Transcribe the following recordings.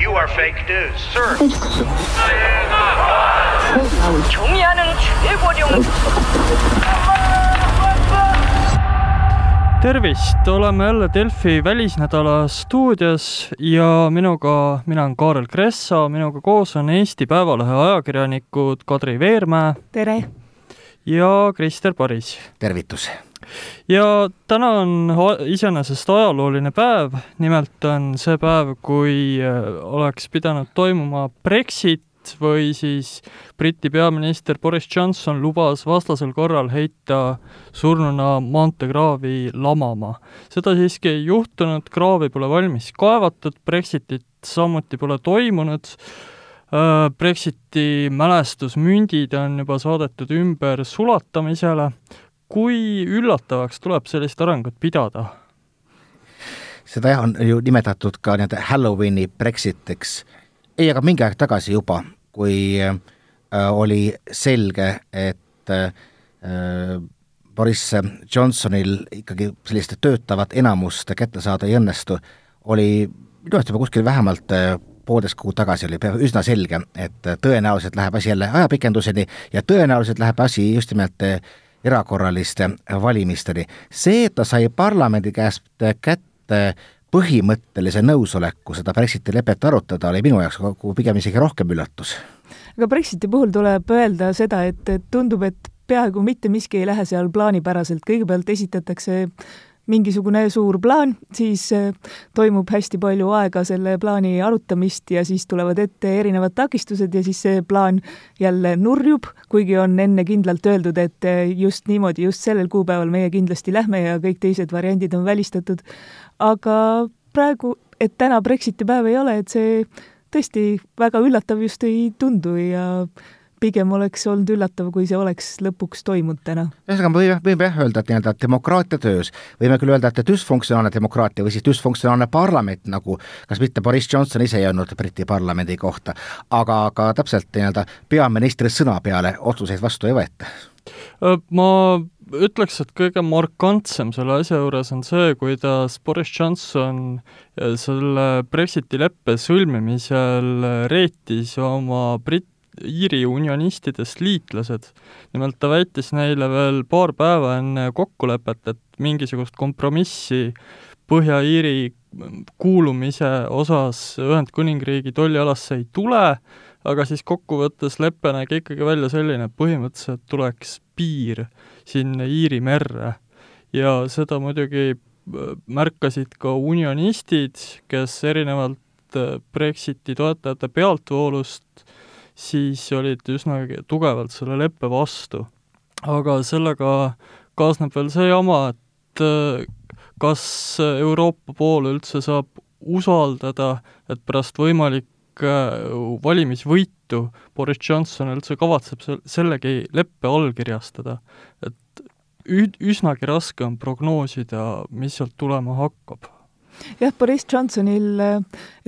You are fake news, sir. 경의하는 최고령 tervist, oleme jälle Delfi välisnädala stuudios ja minuga, mina olen Kaarel Kressa, minuga koos on Eesti Päevalehe ajakirjanikud Kadri Veermäe tere! ja Krister Paris. tervitus! ja täna on iseenesest ajalooline päev, nimelt on see päev, kui äh, oleks pidanud toimuma Brexit või siis Briti peaminister Boris Johnson lubas vastasel korral heita surnuna maanteekraavi lamama. seda siiski ei juhtunud, kraavi pole valmis kaevatud, Brexitit samuti pole toimunud, äh, Brexiti mälestusmündid on juba saadetud ümber sulatamisele, kui üllatavaks tuleb sellist arengut pidada? seda on ju nimetatud ka nii-öelda Halloweeni Brexitiks, ei, aga mingi aeg tagasi juba, kui äh, oli selge, et äh, Boris Johnsonil ikkagi sellist töötavat enamust kätte saada ei õnnestu, oli minu arust juba kuskil vähemalt äh, poolteist kuud tagasi oli üsna selge, et tõenäoliselt läheb asi jälle ajapikenduseni ja tõenäoliselt läheb asi just nimelt erakorraliste valimisteni. see, et ta sai parlamendi käest kätte põhimõttelise nõusoleku seda Brexiti lepet arutada, oli minu jaoks pigem isegi rohkem üllatus. aga Brexiti puhul tuleb öelda seda, et, et tundub, et peaaegu mitte miski ei lähe seal plaanipäraselt, kõigepealt esitatakse mingisugune suur plaan, siis äh, toimub hästi palju aega selle plaani arutamist ja siis tulevad ette erinevad takistused ja siis see plaan jälle nurjub, kuigi on enne kindlalt öeldud, et äh, just niimoodi, just sellel kuupäeval meie kindlasti lähme ja kõik teised variandid on välistatud. aga praegu, et täna Brexiti päev ei ole, et see tõesti väga üllatav just ei tundu ja pigem oleks olnud üllatav, kui see oleks lõpuks toimunud täna. ühesõnaga, me võime, võime jah öelda, et nii-öelda demokraatia töös, võime küll öelda, et düsfunktsionaalne demokraatia või siis düsfunktsionaalne parlament, nagu kas mitte Boris Johnson ise ei öelnud Briti parlamendi kohta, aga ka täpselt nii-öelda peaministri sõna peale otsuseid vastu ei võeta ma ütleks, et kõige markantsem selle asja juures on see, kuidas Boris Johnson selle Brexiti leppe sõlmimisel reetis oma Brit-, Iiri unionistidest liitlased. nimelt ta väitis neile veel paar päeva enne kokkulepet, et mingisugust kompromissi Põhja-Iiri kuulumise osas Ühendkuningriigi tollialasse ei tule, aga siis kokkuvõttes lepe nägi ikkagi välja selline, et põhimõtteliselt tuleks piir sinna Iiri merre ja seda muidugi äh, märkasid ka unionistid, kes erinevalt äh, Brexiti toetajate pealtvoolust siis olid üsna tugevalt selle leppe vastu. aga sellega kaasneb veel see jama, et äh, kas Euroopa poole üldse saab usaldada, et pärast võimalik äh, valimisvõitu Boris Johnson üldse kavatseb sel-, sellegi leppe allkirjastada. et ü-, üsnagi raske on prognoosida, mis sealt tulema hakkab jah, Boris Johnsonil,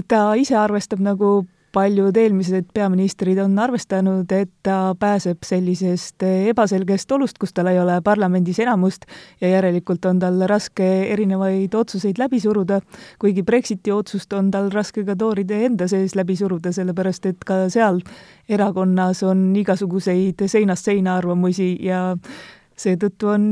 ta ise arvestab nagu paljud eelmised peaministrid on arvestanud, et ta pääseb sellisest ebaselgest olust, kus tal ei ole parlamendis enamust ja järelikult on tal raske erinevaid otsuseid läbi suruda, kuigi Brexiti otsust on tal raske ka tooride enda sees läbi suruda, sellepärast et ka seal erakonnas on igasuguseid seinast seina arvamusi ja seetõttu on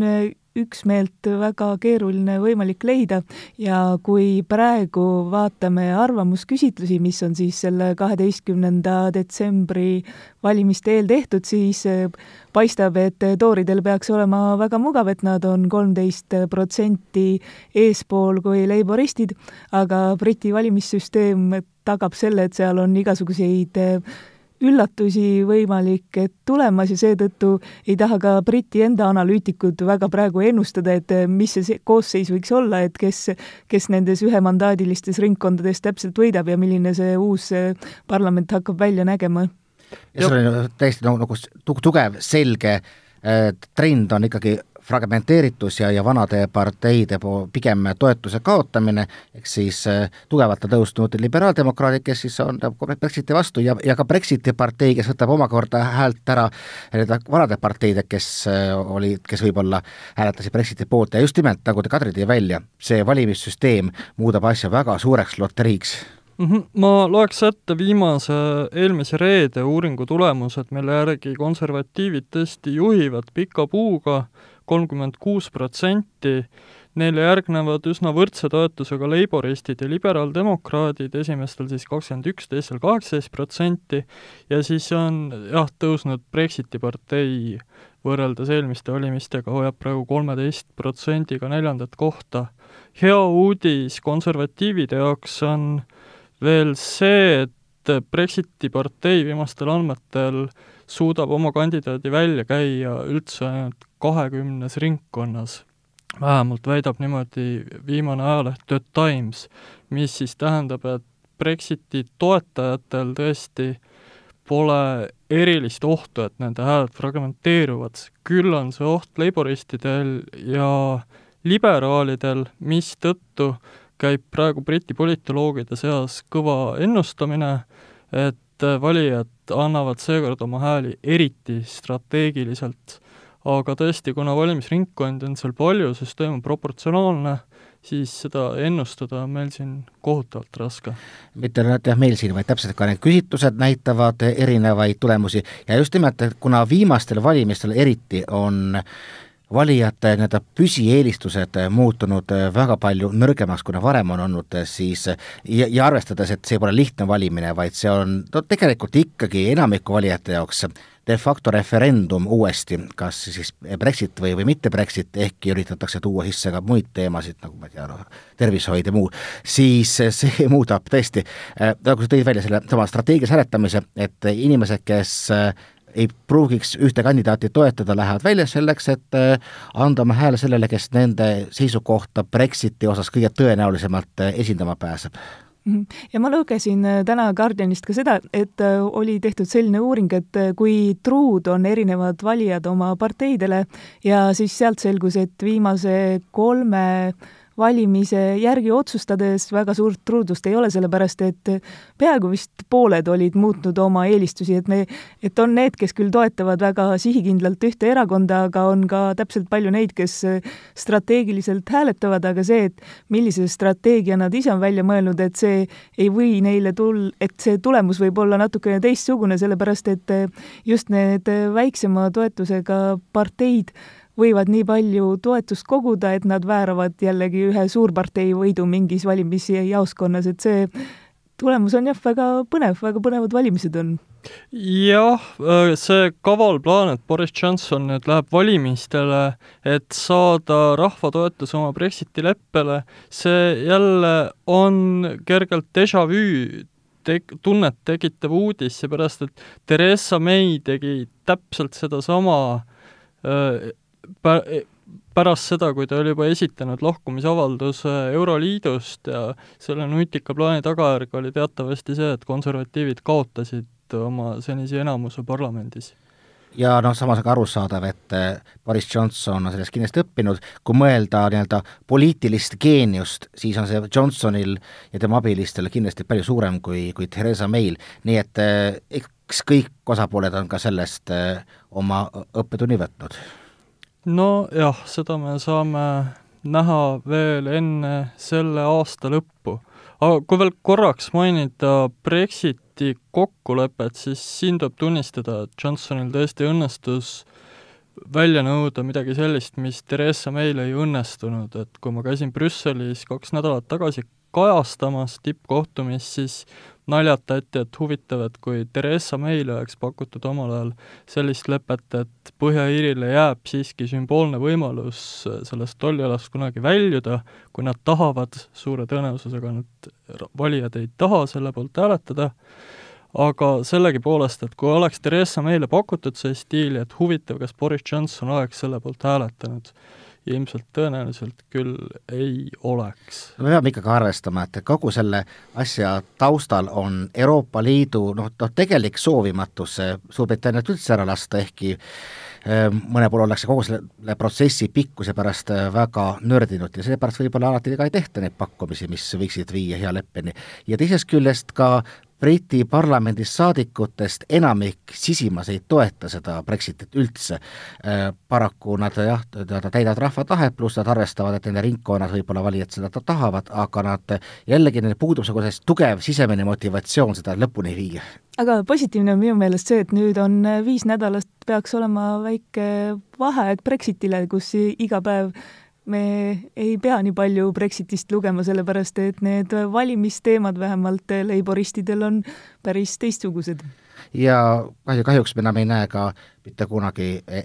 üksmeelt väga keeruline võimalik leida. Ja kui praegu vaatame arvamusküsitlusi, mis on siis selle kaheteistkümnenda detsembri valimiste eel tehtud, siis eh, paistab, et tooridel peaks olema väga mugav, et nad on kolmteist protsenti eespool kui leiboristid, aga Briti valimissüsteem tagab selle, et seal on igasuguseid eh, üllatusi võimalik tulemas ja seetõttu ei taha ka Briti enda analüütikud väga praegu ennustada, et mis see koosseis võiks olla, et kes, kes nendes ühemandaadilistes ringkondades täpselt võidab ja milline see uus parlament hakkab välja nägema. ja see on täiesti nagu, nagu tugev, selge äh, trend on ikkagi fragmenteeritus ja, ja vanade parteide pigem toetuse kaotamine, ehk siis äh, tugevalt on tõusnud liberaaldemokraadid, kes siis on Brexiti vastu ja, ja ka Brexiti partei, kes võtab omakorda häält ära nii-öelda vanade parteide, kes äh, olid, kes võib-olla hääletasid Brexiti poolt ja just nimelt, nagu te, Kadri, tõi välja, see valimissüsteem muudab asja väga suureks loteriiks? -hmm. Ma loeks ette viimase, eelmise reede uuringu tulemused, mille järgi konservatiivid tõesti juhivad pika puuga, kolmkümmend kuus protsenti, neile järgnevad üsna võrdse toetusega leiboristid ja liberaaldemokraadid, esimestel siis kakskümmend üks, teistel kaheksateist protsenti, ja siis on jah, tõusnud Brexiti partei võrreldes eelmiste valimistega, hoiab praegu kolmeteist protsendiga neljandat kohta. hea uudis konservatiivide jaoks on veel see, et Brexiti partei viimastel andmetel suudab oma kandidaadi välja käia üldse ainult kahekümnes ringkonnas. vähemalt väidab niimoodi viimane ajaleht The Times, mis siis tähendab, et Brexiti toetajatel tõesti pole erilist ohtu, et nende hääled fragmenteeruvad, küll on see oht laboristidel ja liberaalidel, mistõttu käib praegu Briti politoloogide seas kõva ennustamine, et valijad annavad seekord oma hääli eriti strateegiliselt. aga tõesti, kuna valimisringkondi on seal palju, süsteem on proportsionaalne, siis seda ennustada on meil siin kohutavalt raske. mitte ainult jah, meil siin, vaid täpselt ka need küsitlused näitavad erinevaid tulemusi ja just nimelt, et kuna viimastel valimistel eriti on valijate nii-öelda püsieelistused muutunud väga palju nõrgemaks, kui nad varem on olnud, siis ja, ja arvestades, et see pole lihtne valimine, vaid see on no tegelikult ikkagi enamiku valijate jaoks de facto referendum uuesti, kas siis Brexit või, või mitte Brexit, ehkki üritatakse tuua sisse ka muid teemasid, nagu ma ei tea, noh, tervishoid ja muu, siis see muudab tõesti, nagu sa tõid välja selle sama strateegilise hääletamise, et inimesed, kes ei pruugiks ühte kandidaati toetada, lähevad välja selleks, et äh, anda oma hääle sellele, kes nende seisukohta Brexiti osas kõige tõenäolisemalt äh, esindama pääseb mhm. ja ma lugesin äh, täna Guardianist ka seda, et oli tehtud selline uuring, et kui truud on erinevad valijad oma parteidele ja siis sealt selgus, et viimase kolme valimise järgi otsustades väga suurt truudust ei ole, sellepärast et peaaegu vist pooled olid muutnud oma eelistusi, et me, et on need, kes küll toetavad väga sihikindlalt ühte erakonda, aga on ka täpselt palju neid, kes strateegiliselt hääletavad, aga see, et millise strateegia nad ise on välja mõelnud, et see ei või neile tul-, et see tulemus võib olla natukene teistsugune, sellepärast et just need väiksema toetusega parteid võivad nii palju toetust koguda, et nad vääravad jällegi ühe suurpartei võidu mingis valimisjaoskonnas, et see tulemus on jah, väga põnev, väga põnevad valimised on. jah, äh, see kaval plaan, et Boris Johnson nüüd läheb valimistele, et saada rahva toetus oma Brexiti leppele, see jälle on kergelt déjà vu tek-, tunnet tekitav uudis, seepärast et Theresa May tegi täpselt sedasama äh, pä-, pärast seda, kui ta oli juba esitanud lahkumisavalduse Euroliidust ja selle nutika plaani tagajärg oli teatavasti see, et konservatiivid kaotasid oma senise enamuse parlamendis. Ja noh, samas ka arusaadav, et eh, Boris Johnson on sellest kindlasti õppinud, kui mõelda nii-öelda poliitilist geeniust, siis on see Johnsonil ja tema abilistel kindlasti palju suurem kui, kui Theresa May'l, nii et eh, eks kõik osapooled on ka sellest eh, oma õppetunni võtnud nojah, seda me saame näha veel enne selle aasta lõppu. aga kui veel korraks mainida Brexiti kokkulepet, siis siin tuleb tunnistada, et Johnsonil tõesti õnnestus välja nõuda midagi sellist, mis Theresa May'l ei õnnestunud, et kui ma käisin Brüsselis kaks nädalat tagasi kajastamas tippkohtumist, siis naljatati, et huvitav, et kui Theresa May'le oleks pakutud omal ajal sellist lepet, et Põhja-Iirile jääb siiski sümboolne võimalus sellest tollialast kunagi väljuda, kui nad tahavad, suure tõenäosusega need valijad ei taha selle poolt hääletada, aga sellegipoolest, et kui oleks Theresa May'le pakutud see stiili, et huvitav, kas Boris Johnson oleks selle poolt hääletanud, ilmselt tõenäoliselt küll ei oleks. me peame ikkagi arvestama, et kogu selle asja taustal on Euroopa Liidu noh, noh tegelik soovimatus Suurbritanniat üldse ära lasta, ehkki eh, mõne pool ollakse kogu selle protsessi pikkuse pärast eh, väga nördinud ja seepärast võib-olla alati ka ei tehta neid pakkumisi, mis võiksid viia hea leppeni. ja teisest küljest ka Briti parlamendis saadikutest enamik sisimas ei toeta seda Brexitit üldse. Paraku nad jah, nad täidavad rahva tahet, pluss nad arvestavad, et nende ringkonnad võib-olla valijad seda tahavad, aga nad jällegi, neil puudub nagu tugev sisemine motivatsioon seda lõpuni viia aga positiivne on minu meelest see, et nüüd on viis nädalat, peaks olema väike vaheaeg Brexitile, kus iga päev me ei pea nii palju Brexitist lugema, sellepärast et need valimisteemad vähemalt leiboristidel on päris teistsugused. ja kahju, kahjuks me enam ei näe ka mitte kunagi e,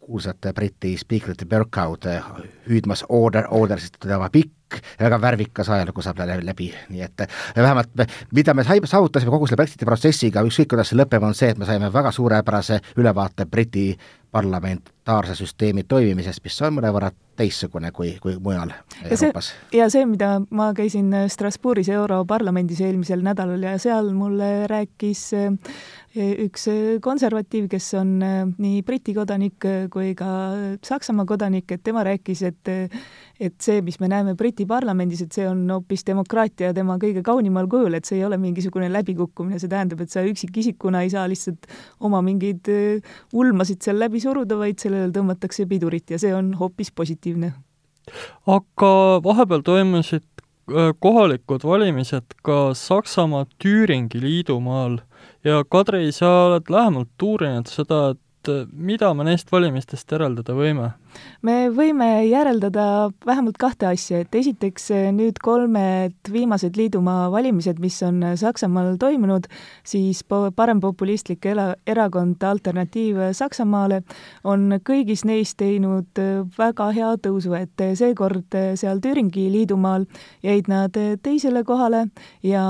kuulsate Briti spiikrite Berkout hüüdmas order, order, sest tema pikk ja väga värvikas ajalugu saab läbi, nii et vähemalt me, mida me sai, saavutasime kogu selle Brexiti protsessiga, ükskõik kuidas see lõpeb, on see, et me saime väga suurepärase ülevaate Briti parlamentaarse süsteemi toimimisest, mis on mõnevõrra teistsugune kui, kui mujal ja Euroopas. ja see, mida ma käisin Strasbourgis Europarlamendis eelmisel nädalal ja seal mulle rääkis eh, üks konservatiiv, kes on eh, nii Briti kodanik kui ka Saksamaa kodanik, et tema rääkis, et et see, mis me näeme Briti parlamendis, et see on hoopis demokraatia tema kõige kaunimal kujul, et see ei ole mingisugune läbikukkumine, see tähendab, et sa üksikisikuna ei saa lihtsalt oma mingeid äh, ulmasid seal läbi suruda, vaid sellele tõmmatakse pidurit ja see on hoopis positiivne. aga vahepeal toimusid äh, kohalikud valimised ka Saksamaa Tüüringi liidumaal ja Kadri, sa oled lähemalt uurinud seda, et et mida me neist valimistest järeldada võime? me võime järeldada vähemalt kahte asja, et esiteks nüüd kolmed viimased liidumaa valimised, mis on Saksamaal toimunud, siis parempopulistlik era-, erakond Alternatiiv Saksamaale on kõigis neis teinud väga hea tõusu, et seekord seal Türingi liidumaal jäid nad teisele kohale ja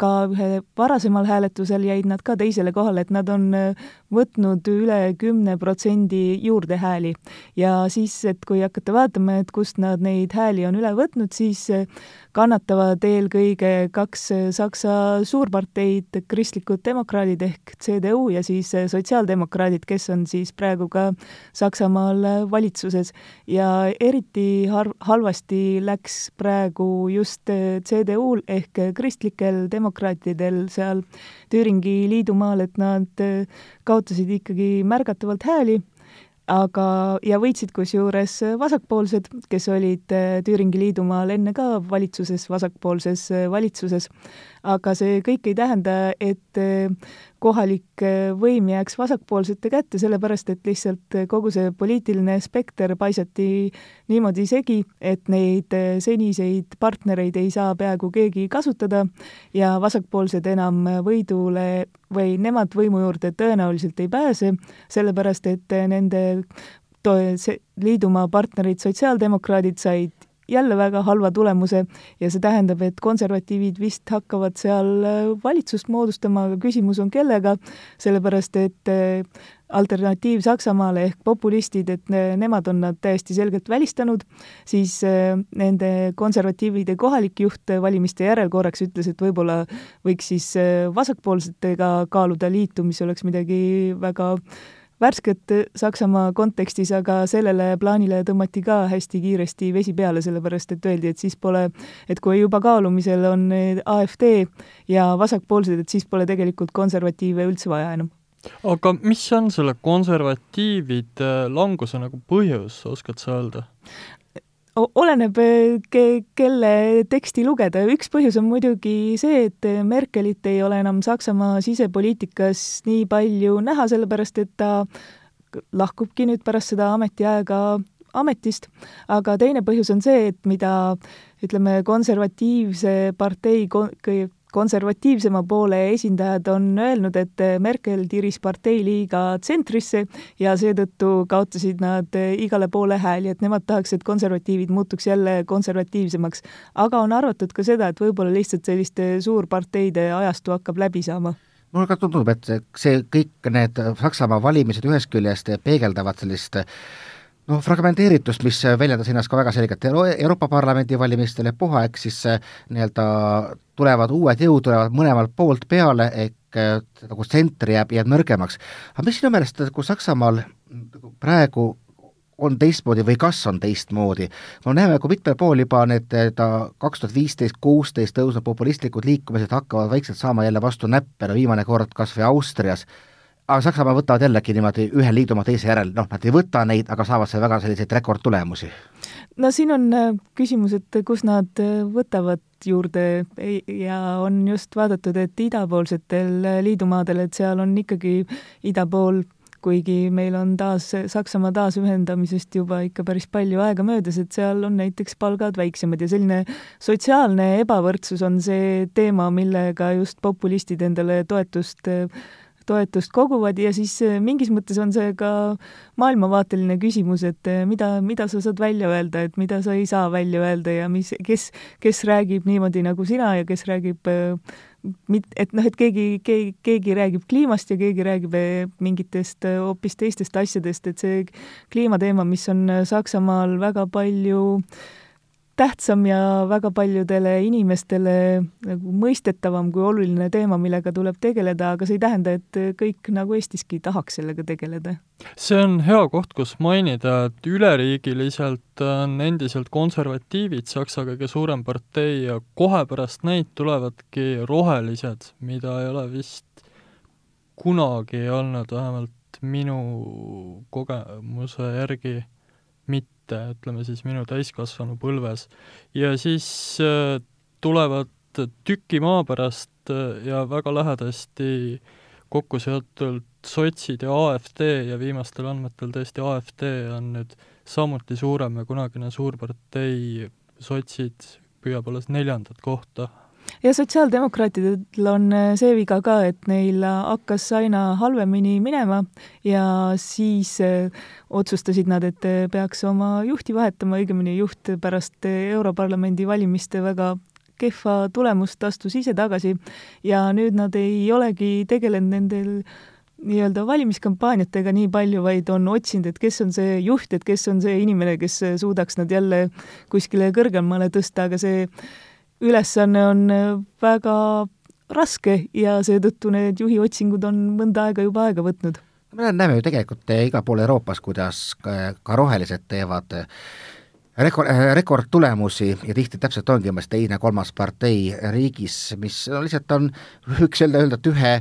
ka ühe varasemal hääletusel jäid nad ka teisele kohale, et nad on äh, võtnud üle kümne protsendi juurde hääli. ja siis, et kui hakata vaatama, et kust nad neid hääli on üle võtnud, siis äh, kannatavad eelkõige kaks Saksa suurparteid, kristlikud demokraadid ehk CDU ja siis sotsiaaldemokraadid, kes on siis praegu ka Saksamaal valitsuses. ja eriti har-, halvasti läks praegu just CDU-l ehk kristlikel demokraatidel, seal Türingi liidumaal, et nad kaotasid ikkagi märgatavalt hääli, aga, ja võitsid kusjuures vasakpoolsed, kes olid äh, Türingi liidumaal enne ka valitsuses, vasakpoolses äh, valitsuses aga see kõik ei tähenda, et eh, kohalik eh, võim jääks vasakpoolsete kätte, sellepärast et lihtsalt eh, kogu see poliitiline spekter paisati niimoodi segi, et neid seniseid partnereid ei saa peaaegu keegi kasutada ja vasakpoolsed enam võidule või nemad võimu juurde tõenäoliselt ei pääse, sellepärast et nende liidumaa partnerid, sotsiaaldemokraadid said jälle väga halva tulemuse ja see tähendab, et konservatiivid vist hakkavad seal äh, valitsust moodustama, aga küsimus on kellega, sellepärast et äh, alternatiiv Saksamaale ehk populistid, et nemad on nad täiesti selgelt välistanud, siis äh, nende konservatiivide kohalik juht valimiste järel korraks ütles, et võib-olla võiks siis vasakpoolsetega kaaluda liitu, mis oleks midagi väga värsket Saksamaa kontekstis, aga sellele plaanile tõmmati ka hästi kiiresti vesi peale, sellepärast et öeldi, et siis pole, et kui juba kaalumisel on AfD ja vasakpoolsed, et siis pole tegelikult konservatiive üldse vaja enam aga mis on selle konservatiivide languse nagu põhjus, oskad sa öelda? Oleneb, ke-, kelle teksti lugeda, üks põhjus on muidugi see, et Merkelit ei ole enam Saksamaa sisepoliitikas nii palju näha, sellepärast et ta lahkubki nüüd pärast seda ametiaega ametist, aga teine põhjus on see, et mida ütleme, konservatiivse partei konservatiivsema poole esindajad on öelnud, et Merkel tiris partei liiga tsentrisse ja seetõttu kaotasid nad igale poole hääli, et nemad tahaks, et konservatiivid muutuks jälle konservatiivsemaks. aga on arvatud ka seda, et võib-olla lihtsalt selliste suurparteide ajastu hakkab läbi saama mulle ka tundub, et see kõik need Saksamaa valimised ühest küljest peegeldavad sellist noh, fragmenteeritust, mis väljendas ennast ka väga selgelt Euro Euroopa Parlamendi valimistel ja puha, ehk siis nii-öelda tulevad uued jõud, tulevad mõlemalt poolt peale, ehk nagu tsenter jääb, jääb nõrgemaks. aga mis sinu meelest nagu Saksamaal praegu on teistmoodi või kas on teistmoodi. me näeme, kui mitmel pool juba need ta kaks tuhat viisteist, kuusteist tõusnud populistlikud liikumised hakkavad vaikselt saama jälle vastu näppe, no viimane kord kas või Austrias, aga Saksamaa võtavad jällegi niimoodi ühe liidumaa teise järel, noh, nad ei võta neid, aga saavad seal väga selliseid rekordtulemusi. no siin on äh, küsimus, et kus nad äh, võtavad juurde. Ja on just vaadatud, et idapoolsetel äh, liidumaadel, et seal on ikkagi ida pool kuigi meil on taas Saksamaa taasühendamisest juba ikka päris palju aega möödas, et seal on näiteks palgad väiksemad. Ja selline sotsiaalne ebavõrdsus on see teema, millega just populistid endale toetust toetust koguvad ja siis mingis mõttes on see ka maailmavaateline küsimus, et mida, mida sa saad välja öelda, et mida sa ei saa välja öelda ja mis, kes, kes räägib niimoodi nagu sina ja kes räägib mit-, et noh, et keegi, keegi, keegi räägib kliimast ja keegi räägib mingitest hoopis teistest asjadest, et see kliimateema, mis on Saksamaal väga palju tähtsam ja väga paljudele inimestele nagu mõistetavam kui oluline teema, millega tuleb tegeleda, aga see ei tähenda, et kõik nagu Eestiski tahaks sellega tegeleda. See on hea koht, kus mainida, et üleriigiliselt on endiselt konservatiivid Saksa kõige suurem partei ja kohe pärast neid tulevadki rohelised, mida ei ole vist kunagi olnud, vähemalt minu kogemuse järgi mitte, ütleme siis minu täiskasvanu põlves. ja siis äh, tulevad tüki maa pärast äh, ja väga lähedasti kokku seotult sotsid ja AfD ja viimastel andmetel tõesti AfD on nüüd samuti suurem ja kunagine suurpartei, sotsid püüab alles neljandat kohta. Ja sotsiaaldemokraatidel on äh, see viga ka, et neil hakkas aina halvemini minema ja siis äh, otsustasid nad, et äh, peaks oma juhti vahetama, õigemini juht pärast Europarlamendi valimiste väga kehva tulemust astus ise tagasi ja nüüd nad ei olegi tegelenud nendel nii-öelda valimiskampaaniatega nii palju, vaid on otsinud, et kes on see juht, et kes on see inimene, kes suudaks nad jälle kuskile kõrgemale tõsta, aga see ülesanne on väga raske ja seetõttu need juhi otsingud on mõnda aega juba aega võtnud. me näeme ju tegelikult igal pool Euroopas, kuidas ka, rohelised teevad rekord, rekordtulemusi ja tihti täpselt ongi umbes teine-kolmas partei riigis, mis no lihtsalt on, võiks öelda, öelda, et ühe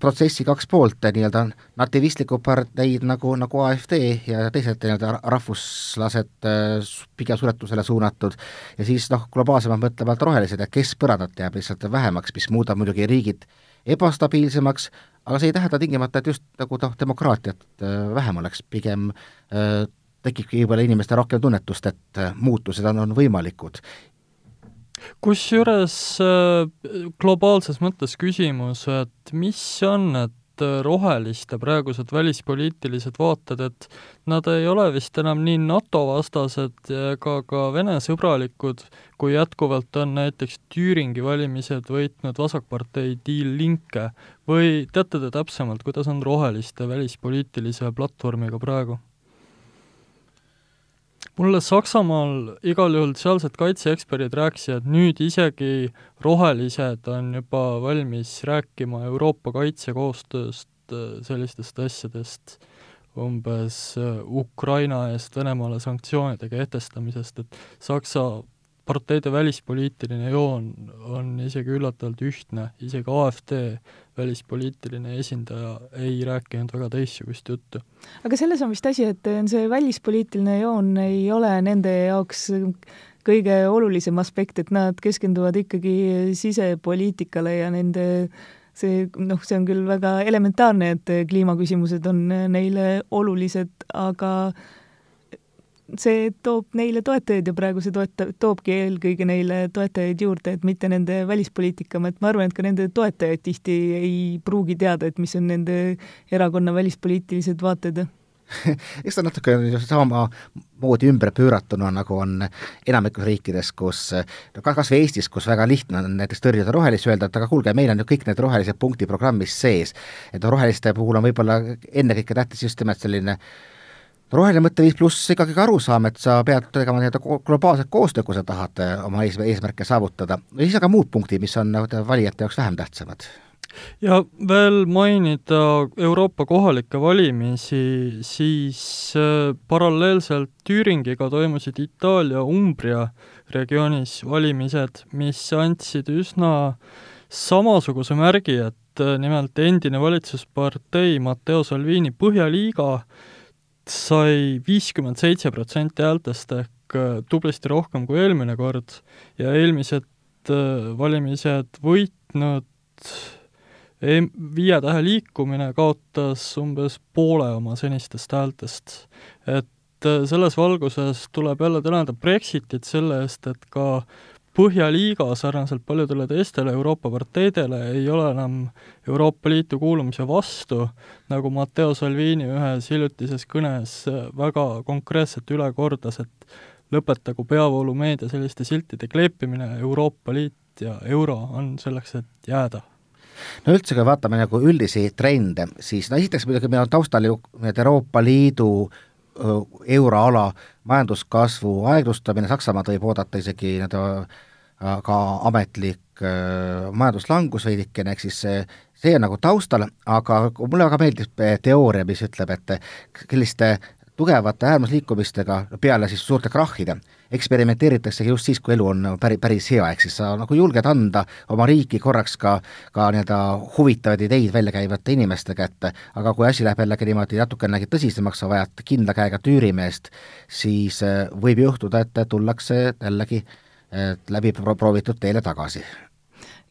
protsessi kaks poolt, nii-öelda nativistlikud parteid nagu, nagu AfD ja teised nii-öelda rahvuslased äh, pigem suletusele suunatud. Ja siis noh, globaalsemalt mõtlevalt rohelised ja keskpõrandat jääb lihtsalt vähemaks, mis muudab muidugi riigid ebastabiilsemaks, aga see ei tähenda tingimata, et just nagu noh, demokraatiat äh, vähem oleks, pigem äh, tekibki võib-olla inimestel rohkem tunnetust, et muutused on, on võimalikud kusjuures äh, globaalses mõttes küsimus, et mis on need roheliste praegused välispoliitilised vaated, et nad ei ole vist enam nii NATO-vastased ega ka Vene-sõbralikud, kui jätkuvalt on näiteks Tüüringi valimised võitnud vasakpartei Die Linke või teate te täpsemalt, kuidas on roheliste välispoliitilise platvormiga praegu? Mulle Saksamaal igal juhul sealsed kaitseeksperdid rääkisid, et nüüd isegi rohelised on juba valmis rääkima Euroopa kaitsekoostööst, äh, sellistest asjadest, umbes äh, Ukraina eest Venemaale sanktsioonide kehtestamisest, et Saksa parteide välispoliitiline joon on isegi üllatavalt ühtne, isegi AfD välispoliitiline esindaja ei rääkinud väga teistsugust juttu. aga selles on vist asi, et see välispoliitiline joon ei ole nende jaoks kõige olulisem aspekt, et nad keskenduvad ikkagi sisepoliitikale ja nende see noh, see on küll väga elementaarne, et kliimaküsimused on neile olulised, aga see toob neile toetajaid ja praegu see toeta-, toobki eelkõige neile toetajaid juurde, et mitte nende välispoliitika, et ma arvan, et ka nende toetajaid tihti ei pruugi teada, et mis on nende erakonna välispoliitilised vaated eks ta natuke samamoodi ümber pööratuna, nagu on enamikus riikides, kus no kas või Eestis, kus väga lihtne on näiteks tõrjuda rohelisi, öelda, et aga kuulge, meil on ju kõik need rohelised punktid programmis sees. et roheliste puhul on võib-olla ennekõike tähtis just nimelt selline äh, roheline mõtteviis pluss ikkagi ka arusaam, et sa pead tegema nii-öelda globaalset koostööd, kui sa tahad äh, oma ees, eesmärke saavutada, siis aga muud punktid, mis on valijate jaoks vähem tähtsamad. Ja veel mainida Euroopa kohalikke valimisi, siis äh, paralleelselt Tüüringiga toimusid Itaalia Umbria regioonis valimised, mis andsid üsna samasuguse märgi, et äh, nimelt endine valitsuspartei Matteo Salvini Põhjaliiga sai viiskümmend seitse protsenti häältest ehk äh, tublisti rohkem kui eelmine kord ja eelmised valimised võitnud viie tähe liikumine kaotas umbes poole oma senistest häältest. et äh, selles valguses tuleb jälle tänada Brexitit selle eest, et ka Põhjaliiga sarnaselt paljudele teistele Euroopa parteidele ei ole enam Euroopa Liitu kuulumise vastu, nagu Matteo Salvini ühes hiljutises kõnes väga konkreetselt üle kordas, et lõpetagu peavoolumeedia selliste siltide kleepimine, Euroopa Liit ja euro on selleks, et jääda. No üldse, kui vaatame nagu üldisi trende, siis no esiteks muidugi meil on taustal ju need Euroopa Liidu euroala majanduskasvu aeglustamine, Saksamaad võib oodata isegi nii-öelda ka ametlik majanduslangus veidikene, ehk siis see, see on nagu taustal, aga mulle väga meeldib teooria, mis ütleb, et selliste tugevate äärmusliikumistega peale siis suurte krahhide. Eksperimenteeritaksegi just siis, kui elu on päri, päris hea, ehk siis sa nagu julged anda oma riiki korraks ka, ka nii-öelda huvitavaid ideid välja käivate inimeste kätte, aga kui asi läheb jällegi niimoodi natukenegi tõsisemaks, sa vajad kindla käega tüürimeest, siis äh, võib juhtuda, et tullakse jällegi läbi proovitud teele tagasi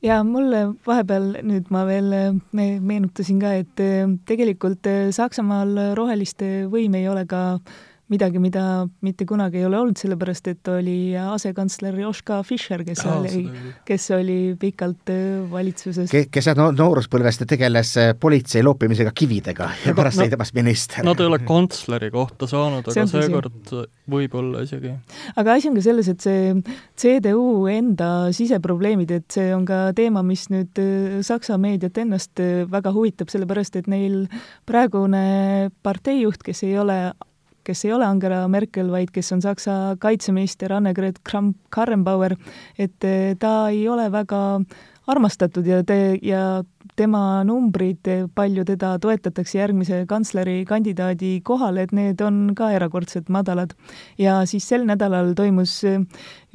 ja mulle vahepeal nüüd ma veel me meenutasin ka, et äh, tegelikult äh, Saksamaal roheliste võim ei ole ka äh, midagi, mida mitte kunagi ei ole olnud, sellepärast et oli asekantsler Joška Fischer, kes Aa, oli, kes oli pikalt äh, valitsuses Ke,. kes no nooruspõlvest tegeles äh, politsei loopimisega kividega ja pärast sai temast minister. Nad ei ole kantsleri kohta saanud, aga seekord võib-olla isegi. aga asi on ka selles, et see CDU enda siseprobleemid, et see on ka teema, mis nüüd äh, Saksa meediat ennast väga huvitab, sellepärast et neil praegune parteijuht, kes ei ole kes ei ole Angela Merkel, vaid kes on Saksa kaitseminister Annegret Kramp-Karrenbauer, et eh, ta ei ole väga armastatud ja te, ja tema numbrid, palju teda toetatakse järgmise kantsleri kandidaadi kohale, et need on ka erakordselt madalad. ja siis sel nädalal toimus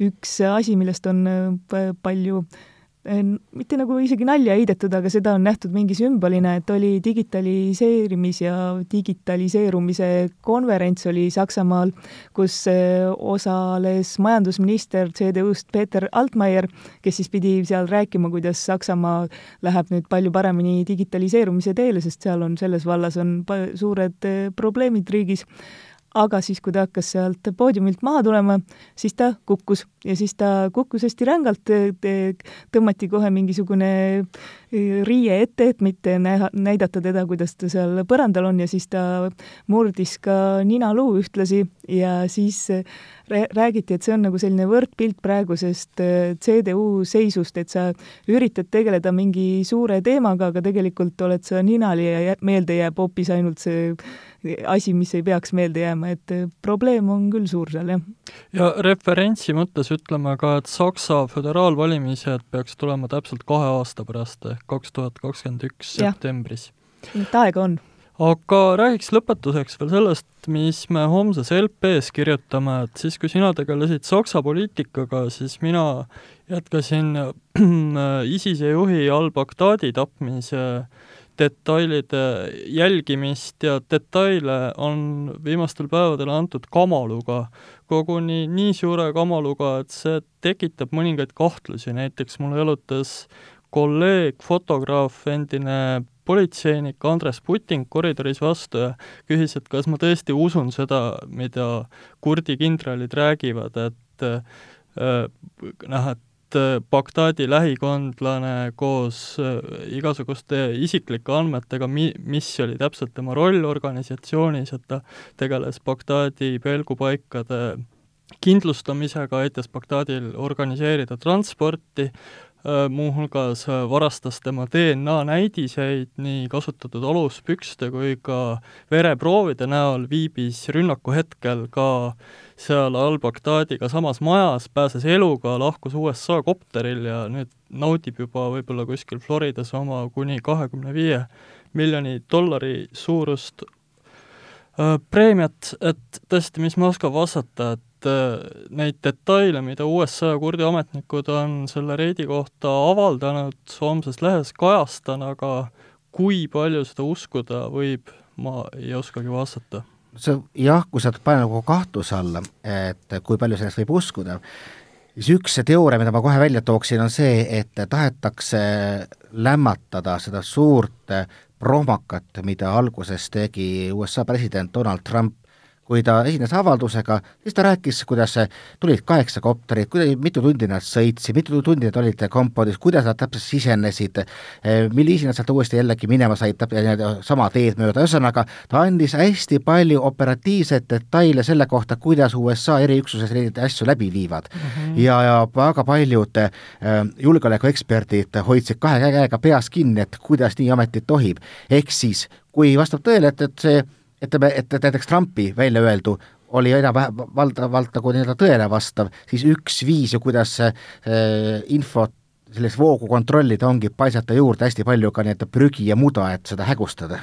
üks asi, millest on eh, palju äh, mitte nagu isegi nalja heidetud, aga seda on nähtud mingi sümbolina, et oli digitaliseerimis- ja digitaliseerumise konverents oli Saksamaal, kus äh, osales majandusminister CDU-st Peeter Altmaier, kes siis pidi seal rääkima, kuidas Saksamaa läheb nüüd palju paremini digitaliseerumise teele, sest seal on, selles vallas on suured äh, probleemid riigis aga siis, kui ta hakkas sealt poodiumilt maha tulema, siis ta kukkus ja siis ta kukkus hästi rängalt, tõmmati kohe mingisugune e, riie ette, et mitte näha, näidata teda, kuidas ta seal põrandal on ja siis ta murdis ka ninaluu ühtlasi ja siis räägiti, et see on nagu selline võrdpilt praegusest e, CDU seisust, et sa üritad tegeleda mingi suure teemaga, aga tegelikult oled sa ninali ja meelde jääb hoopis ainult see asi, mis ei peaks meelde jääma, et eh, probleem on küll suur seal, jah. ja referentsi mõttes ütleme ka, et Saksa föderaalvalimised peaks tulema täpselt kahe aasta pärast ehk kaks tuhat kakskümmend üks septembris. et aega on aga räägiks lõpetuseks veel sellest, mis me homses LP-s kirjutame, et siis, kui sina tegelesid Saksa poliitikaga, siis mina jätkasin ISISe juhi al-Baghdadi tapmise detailide jälgimist ja detaile on viimastel päevadel antud kamaluga, koguni nii suure kamaluga, et see tekitab mõningaid kahtlusi, näiteks mul jalutas kolleeg, fotograaf, endine politseinik Andres Puting koridoris vastu ja küsis, et kas ma tõesti usun seda, mida kurdi kindralid räägivad, et äh, noh, et Bagdadi lähikondlane koos äh, igasuguste isiklike andmetega, mi-, mis oli täpselt tema roll organisatsioonis, et ta tegeles Bagdadi pelgupaikade kindlustamisega, aitas Bagdadil organiseerida transporti, muuhulgas varastas tema DNA näidiseid nii kasutatud aluspükste kui ka vereproovide näol, viibis rünnaku hetkel ka seal al-Baghdadiga samas majas, pääses eluga, lahkus USA kopteril ja nüüd naudib juba võib-olla kuskil Floridas oma kuni kahekümne viie miljoni dollari suurust äh, preemiat, et tõesti, mis ma oskan vastata, et äh, neid detaile, mida USA ja kurdi ametnikud on selle reidi kohta avaldanud, homses lehes kajastan, aga kui palju seda uskuda võib, ma ei oskagi vastata. See jah, kui sa paned nagu kahtluse alla, et kui palju sellest võib uskuda, siis üks teooria, mida ma kohe välja tooksin, on see, et tahetakse lämmatada seda suurt prohmakat, mida alguses tegi USA president Donald Trump, kui ta esines avaldusega, siis ta rääkis, kuidas tulid kaheksa kopterit, kuidas, mitu tundi nad sõitsid, mitu tundi nad olid kompoodis, kuidas nad täpselt sisenesid, mille viisil nad sealt uuesti jällegi minema said, sama teed mööda, ühesõnaga ta andis hästi palju operatiivseid detaile selle kohta, kuidas USA eriüksused neid asju läbi viivad mm. -hmm. ja, ja väga paljud äh, julgeolekueksperdid hoidsid kahe käega peas kinni, et kuidas nii ametit tohib. ehk siis, kui vastab tõele, et, et see ütleme, et näiteks Trumpi välja öeldu oli enam-vähem valdavalt nagu nii-öelda tõele vastav, siis üks viis ju, kuidas see infot sellist voogu kontrollida, ongi paisata juurde hästi palju ka nii-öelda prügi ja muda, et seda hägustada.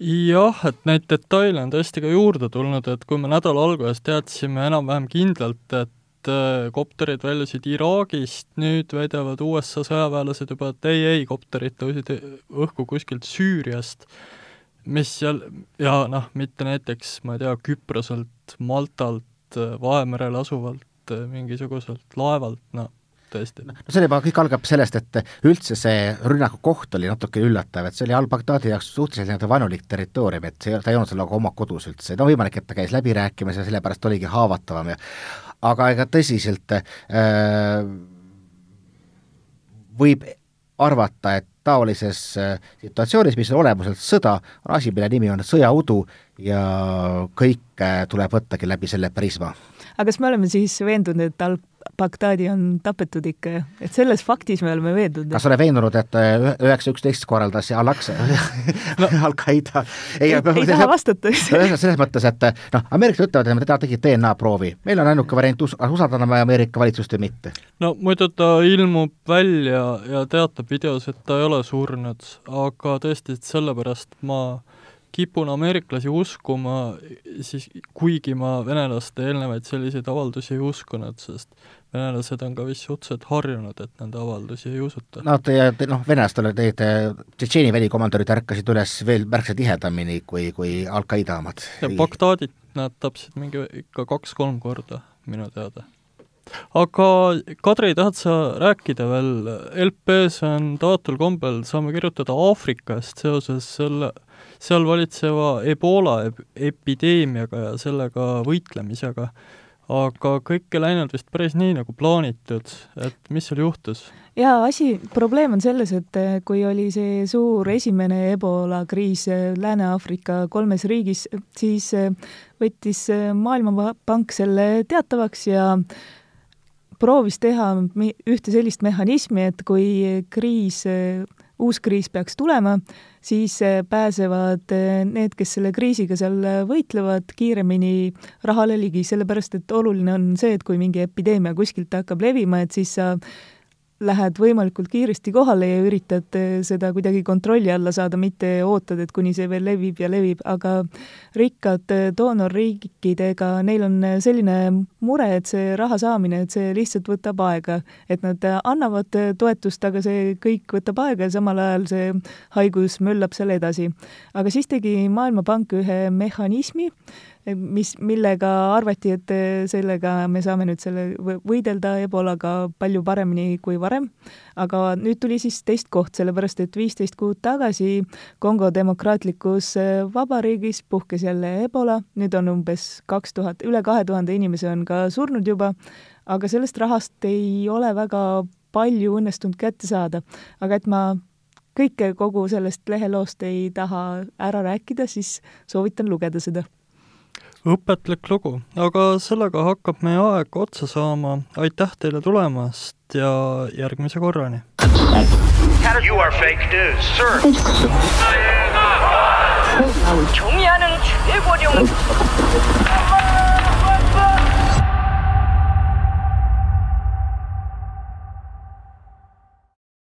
Jah, et neid detaile on tõesti ka juurde tulnud, et kui me nädala alguses teadsime enam-vähem kindlalt, et äh, kopterid väljusid Iraagist, nüüd väidavad USA sõjaväelased juba, et ei, ei, kopterid tõusid õhku kuskilt Süüriast mis seal, ja noh, mitte näiteks, ma ei tea, Küproselt, Maltalt, Vahemerel asuvalt mingisuguselt laevalt, no tõesti. no see juba kõik algab sellest, et üldse see rünnaku koht oli natuke üllatav, et see oli al-Baghdadi jaoks suhteliselt nii-öelda vaenulik territoorium, et see, ta ei olnud seal nagu oma kodus üldse, no võimalik, et ta käis läbi rääkimas ja sellepärast oligi haavatavam ja aga ega tõsiselt äh, võib arvata, et taolises äh, situatsioonis, mis on olemuselt sõda, on asi, mille nimi on sõjaudu ja kõike tuleb võttagi läbi selle prisma. Aga kas me oleme siis veendunud, et al-, Bagdadi on tapetud ikka, et selles faktis me oleme veendunud. kas oled veendunud, et äh, üheksa üksteist korraldas Al-Aqsa no, Al-Qaeda? ei, ei, ei taha vastata. selles mõttes, et noh, ameeriklased ütlevad, et nad tegid DNA proovi, meil on ainuke variant us-, usaldada me Ameerika valitsust või mitte. no muidu ta ilmub välja ja teatab videos, et ta ei ole surnud, aga tõesti, et sellepärast ma kipun ameeriklasi uskuma, siis kuigi ma venelaste eelnevaid selliseid avaldusi ei uskunud, sest venelased on ka vist suhteliselt harjunud, et nende avaldusi ei usuta. no te, te noh, venelastel teid Tšetšeeni välikomandörid ärkasid üles veel märksa tihedamini kui, kui Al-Qaeda omad. ja Bagdadit nad tapsid mingi ikka kaks-kolm korda minu teada aga Kadri, tahad sa rääkida veel, LP-s on taotul kombel, saame kirjutada Aafrikast seoses selle seal valitseva Ebola epideemiaga ja sellega võitlemisega. aga kõik ei läinud vist päris nii, nagu plaanitud, et mis seal juhtus? jaa, asi, probleem on selles, et eh, kui oli see suur esimene Ebola kriis eh, Lääne-Aafrika kolmes riigis, siis eh, võttis Maailmapank selle teatavaks ja proovis teha ühte sellist mehhanismi, et kui kriis uus kriis peaks tulema, siis eh, pääsevad eh, need, kes selle kriisiga seal võitlevad, kiiremini rahale ligi, sellepärast et oluline on see, et kui mingi epideemia kuskilt hakkab levima, et siis sa lähed võimalikult kiiresti kohale ja üritad eh, seda kuidagi kontrolli alla saada, mitte ootad, et kuni see veel levib ja levib, aga rikkad doonorriikidega, neil on selline mure, et see raha saamine, et see lihtsalt võtab aega. et nad annavad toetust, aga see kõik võtab aega ja samal ajal see haigus möllab seal edasi. aga siis tegi Maailmapank ühe mehhanismi, mis, millega arvati, et sellega me saame nüüd selle võidelda ebolaga palju paremini kui varem, aga nüüd tuli siis teist koht, sellepärast et viisteist kuud tagasi Kongo demokraatlikus vabariigis puhkes jälle ebola, nüüd on umbes kaks tuhat, üle kahe tuhande inimese on aega surnud juba, aga sellest rahast ei ole väga palju õnnestunud kätte saada. aga et ma kõike kogu sellest leheloost ei taha ära rääkida, siis soovitan lugeda seda. õpetlik lugu, aga sellega hakkab meie aeg otsa saama. aitäh teile tulemast ja järgmise korrani! You are fake news, sir. 종이하는 최고령.